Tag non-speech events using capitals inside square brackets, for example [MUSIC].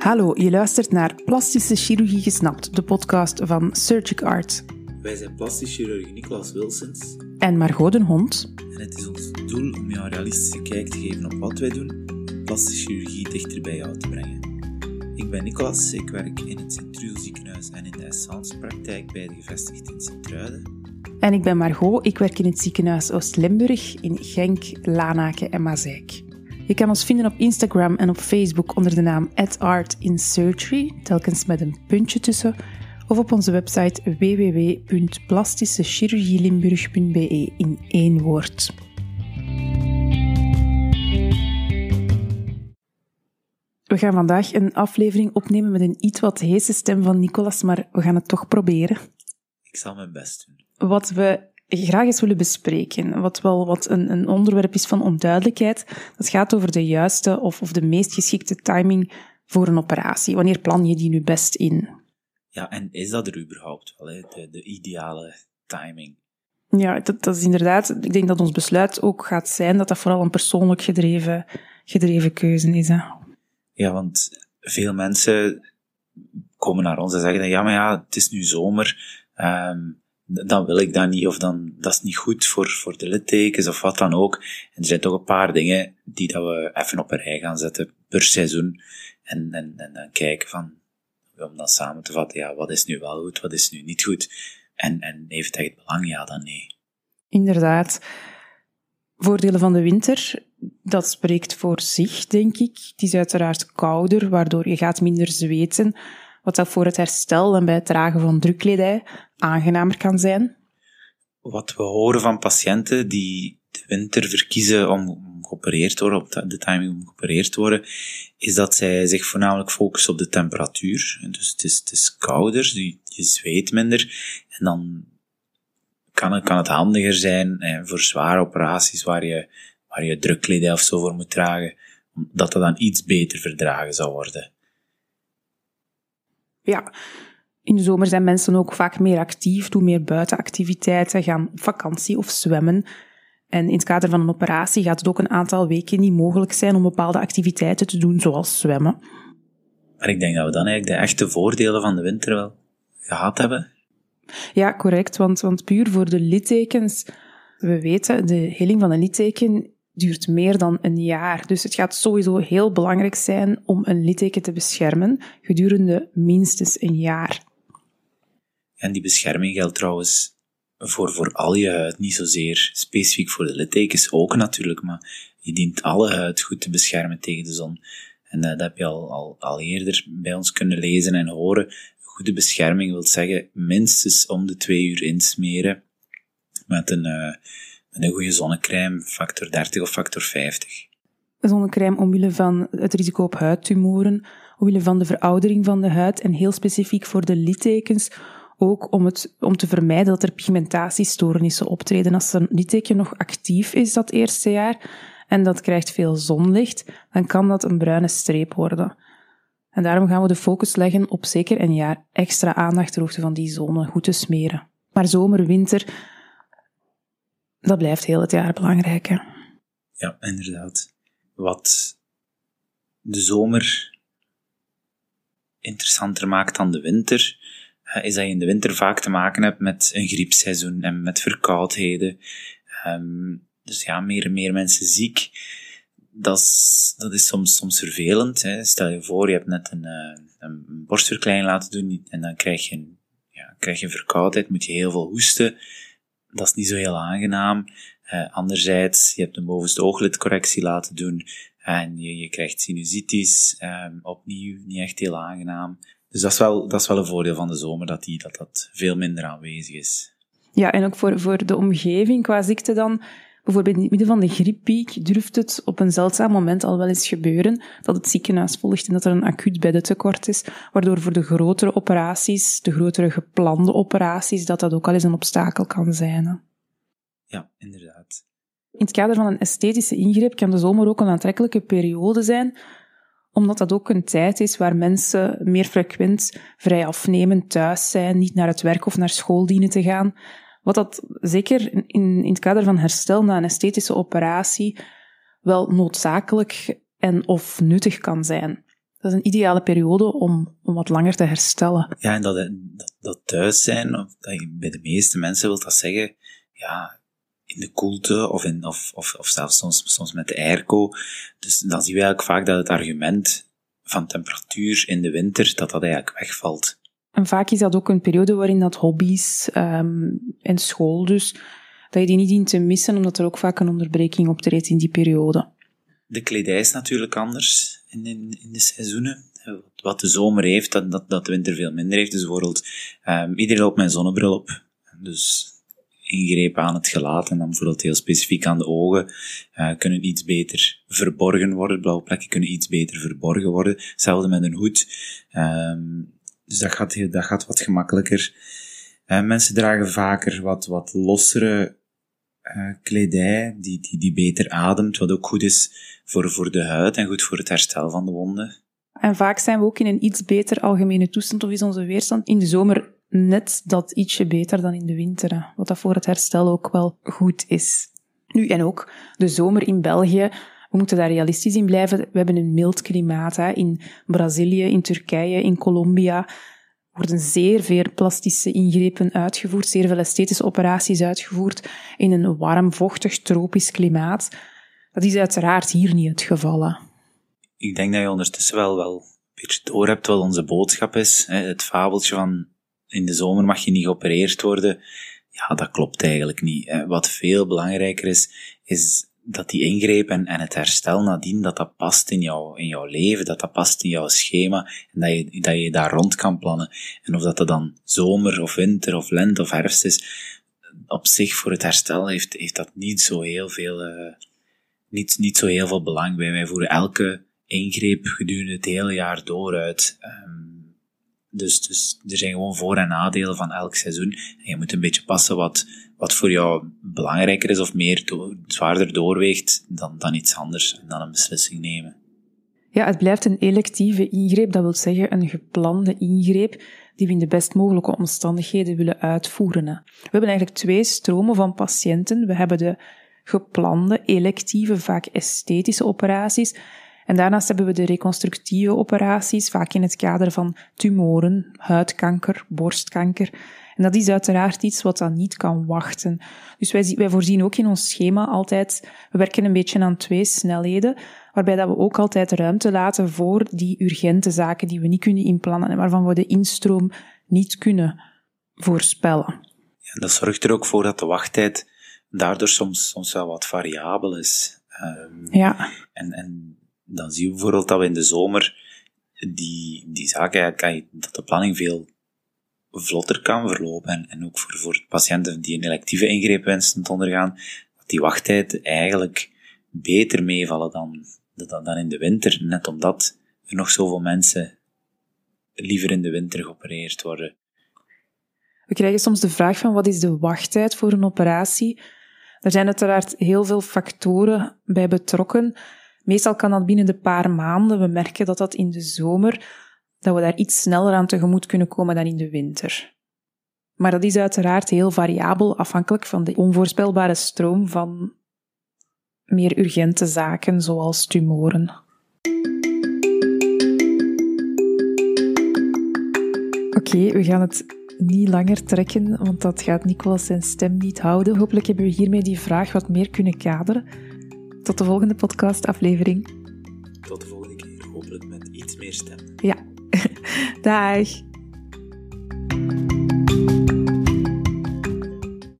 Hallo, je luistert naar Plastische Chirurgie Gesnapt, de podcast van Surgic Art. Wij zijn plastisch chirurg Nicolas Wilsons. En Margot den Hond. En het is ons doel om jou een realistische kijk te geven op wat wij doen, plastische chirurgie dichter bij jou te brengen. Ik ben Nicolas, ik werk in het sint ziekenhuis en in de Essence praktijk bij de gevestigd in Sint-Truiden. En ik ben Margot, ik werk in het ziekenhuis Oost-Limburg in Genk, Lanaken en Mazeik. Je kan ons vinden op Instagram en op Facebook onder de naam @artinsurgery, telkens met een puntje tussen, of op onze website www.plastischechirurgielimburg.be in één woord. We gaan vandaag een aflevering opnemen met een iets wat heese stem van Nicolas, maar we gaan het toch proberen. Ik zal mijn best doen. Wat we graag eens willen bespreken, wat wel wat een, een onderwerp is van onduidelijkheid. Dat gaat over de juiste of, of de meest geschikte timing voor een operatie. Wanneer plan je die nu best in? Ja, en is dat er überhaupt wel, hè? De, de ideale timing? Ja, dat, dat is inderdaad, ik denk dat ons besluit ook gaat zijn dat dat vooral een persoonlijk gedreven, gedreven keuze is. Hè? Ja, want veel mensen komen naar ons en zeggen ja, maar ja, het is nu zomer, um, dan wil ik dat niet, of dan, dat is niet goed voor, voor de littekens, of wat dan ook. En er zijn toch een paar dingen die dat we even op een rij gaan zetten per seizoen. En, en, en dan kijken van, om dan samen te vatten, ja, wat is nu wel goed, wat is nu niet goed? En, en heeft het echt belang, ja dan nee. Inderdaad. Voordelen van de winter, dat spreekt voor zich, denk ik. Het is uiteraard kouder, waardoor je gaat minder zweten wat dat voor het herstel en bij het dragen van drukkledij aangenamer kan zijn? Wat we horen van patiënten die de winter verkiezen om geopereerd te worden, op de timing om geopereerd te worden, is dat zij zich voornamelijk focussen op de temperatuur. Dus het is, het kouder, je, je zweet minder, en dan kan het, kan het handiger zijn eh, voor zware operaties waar je, waar je drukkledij of zo voor moet dragen, dat dat dan iets beter verdragen zou worden ja, in de zomer zijn mensen ook vaak meer actief, doen meer buitenactiviteiten, gaan op vakantie of zwemmen. En in het kader van een operatie gaat het ook een aantal weken niet mogelijk zijn om bepaalde activiteiten te doen, zoals zwemmen. Maar ik denk dat we dan eigenlijk de echte voordelen van de winter wel gehad hebben. Ja, correct. Want, want puur voor de littekens, we weten, de heling van een litteken duurt meer dan een jaar. Dus het gaat sowieso heel belangrijk zijn om een litteken te beschermen gedurende minstens een jaar. En die bescherming geldt trouwens voor, voor al je huid, niet zozeer specifiek voor de littekens ook natuurlijk, maar je dient alle huid goed te beschermen tegen de zon. En uh, dat heb je al, al, al eerder bij ons kunnen lezen en horen. Goede bescherming wil zeggen minstens om de twee uur insmeren met een, uh, met een goede zonnecrème, factor 30 of factor 50. Zonnecrème omwille van het risico op huidtumoren, omwille van de veroudering van de huid en heel specifiek voor de littekens, ook om, het, om te vermijden dat er pigmentatiestoornissen optreden. Als een litteken nog actief is dat eerste jaar en dat krijgt veel zonlicht, dan kan dat een bruine streep worden. En daarom gaan we de focus leggen op zeker een jaar extra aandacht ter hoogte van die zone goed te smeren. Maar zomer, winter, dat blijft heel het jaar belangrijk. Hè? Ja, inderdaad. Wat de zomer interessanter maakt dan de winter, is dat je in de winter vaak te maken hebt met een griepseizoen en met verkoudheden. Ehm, dus ja, meer en meer mensen ziek. Dat is, dat is soms, soms vervelend. Hè. Stel je voor, je hebt net een, uh, een borstverkleining laten doen en dan krijg je, een, ja, krijg je verkoudheid, moet je heel veel hoesten dat is niet zo heel aangenaam. Uh, anderzijds, je hebt een bovenste ooglidcorrectie laten doen en je, je krijgt sinusitis, um, opnieuw niet echt heel aangenaam. Dus dat is wel, dat is wel een voordeel van de zomer, dat, die, dat dat veel minder aanwezig is. Ja, en ook voor, voor de omgeving qua ziekte dan Bijvoorbeeld in het midden van de grieppiek durft het op een zeldzaam moment al wel eens gebeuren dat het ziekenhuis volgt en dat er een acuut beddentekort is, waardoor voor de grotere operaties, de grotere geplande operaties, dat dat ook al eens een obstakel kan zijn. Ja, inderdaad. In het kader van een esthetische ingreep kan de zomer ook een aantrekkelijke periode zijn, omdat dat ook een tijd is waar mensen meer frequent vrij afnemend thuis zijn, niet naar het werk of naar school dienen te gaan, wat dat zeker in, in het kader van herstel na een esthetische operatie wel noodzakelijk en of nuttig kan zijn. Dat is een ideale periode om, om wat langer te herstellen. Ja, en dat, dat, dat thuis zijn, of dat je, bij de meeste mensen wil dat zeggen, ja, in de koelte of, in, of, of, of zelfs soms, soms met de airco. Dus dan zien we eigenlijk vaak dat het argument van temperatuur in de winter, dat dat eigenlijk wegvalt. En vaak is dat ook een periode waarin dat hobby's um, en school dus, dat je die niet dient te missen, omdat er ook vaak een onderbreking optreedt in die periode. De kledij is natuurlijk anders in, in, de seizoenen. Wat de zomer heeft, dat, dat, dat de winter veel minder heeft. Dus bijvoorbeeld, um, iedereen loopt een zonnebril op. Dus ingrepen aan het gelaat en dan bijvoorbeeld heel specifiek aan de ogen uh, kunnen iets beter verborgen worden. Blauwe plekken kunnen iets beter verborgen worden. Hetzelfde met een hoed. Um, dus dat gaat, dat gaat wat gemakkelijker. Uh, mensen dragen vaker wat, wat lossere uh, kledij, die, die, die beter ademt, wat ook goed is voor, voor de huid en goed voor het herstel van de wonden. En vaak zijn we ook in een iets beter algemene toestand, of is onze weerstand in de zomer net dat ietsje beter dan in de winter. Wat dat voor het herstel ook wel goed is. Nu, en ook de zomer in België. We moeten daar realistisch in blijven. We hebben een mild klimaat. Hè. In Brazilië, in Turkije, in Colombia worden zeer veel plastische ingrepen uitgevoerd, zeer veel esthetische operaties uitgevoerd in een warm, vochtig, tropisch klimaat. Dat is uiteraard hier niet het geval. Ik denk dat je ondertussen wel, wel een beetje door hebt wat onze boodschap is. Het fabeltje van in de zomer mag je niet geopereerd worden. Ja, dat klopt eigenlijk niet. Wat veel belangrijker is, is dat die ingreep en, en het herstel nadien, dat dat past in, jou, in jouw leven, dat dat past in jouw schema en dat je, dat je daar rond kan plannen. En of dat er dan zomer of winter of lente of herfst is, op zich voor het herstel heeft, heeft dat niet zo heel veel, uh, niet, niet zo heel veel belang bij. Wij voeren elke ingreep gedurende het hele jaar door uit. Um, dus, dus er zijn gewoon voor- en nadelen van elk seizoen. En je moet een beetje passen wat, wat voor jou belangrijker is of meer zwaarder doorweegt dan, dan iets anders en dan een beslissing nemen. Ja, het blijft een electieve ingreep, dat wil zeggen een geplande ingreep die we in de best mogelijke omstandigheden willen uitvoeren. We hebben eigenlijk twee stromen van patiënten. We hebben de geplande, electieve, vaak esthetische operaties en daarnaast hebben we de reconstructieve operaties, vaak in het kader van tumoren, huidkanker, borstkanker. En dat is uiteraard iets wat dan niet kan wachten. Dus wij, wij voorzien ook in ons schema altijd, we werken een beetje aan twee snelheden, waarbij dat we ook altijd ruimte laten voor die urgente zaken die we niet kunnen inplannen en waarvan we de instroom niet kunnen voorspellen. Ja, dat zorgt er ook voor dat de wachttijd daardoor soms, soms wel wat variabel is. Um, ja. En, en dan zie je bijvoorbeeld dat we in de zomer die, die zaken, dat de planning veel vlotter kan verlopen. En, en ook voor, voor patiënten die een electieve ingreep wensen te ondergaan, dat die wachttijd eigenlijk beter meevallen dan, dan, dan in de winter. Net omdat er nog zoveel mensen liever in de winter geopereerd worden. We krijgen soms de vraag van wat is de wachttijd voor een operatie? Er zijn uiteraard heel veel factoren bij betrokken. Meestal kan dat binnen de paar maanden. We merken dat dat in de zomer, dat we daar iets sneller aan tegemoet kunnen komen dan in de winter. Maar dat is uiteraard heel variabel, afhankelijk van de onvoorspelbare stroom van meer urgente zaken, zoals tumoren. Oké, we gaan het niet langer trekken, want dat gaat Nicolas zijn stem niet houden. Hopelijk hebben we hiermee die vraag wat meer kunnen kaderen. Tot de volgende podcastaflevering. Tot de volgende keer, hopelijk met iets meer stem. Ja, [LAUGHS] dag.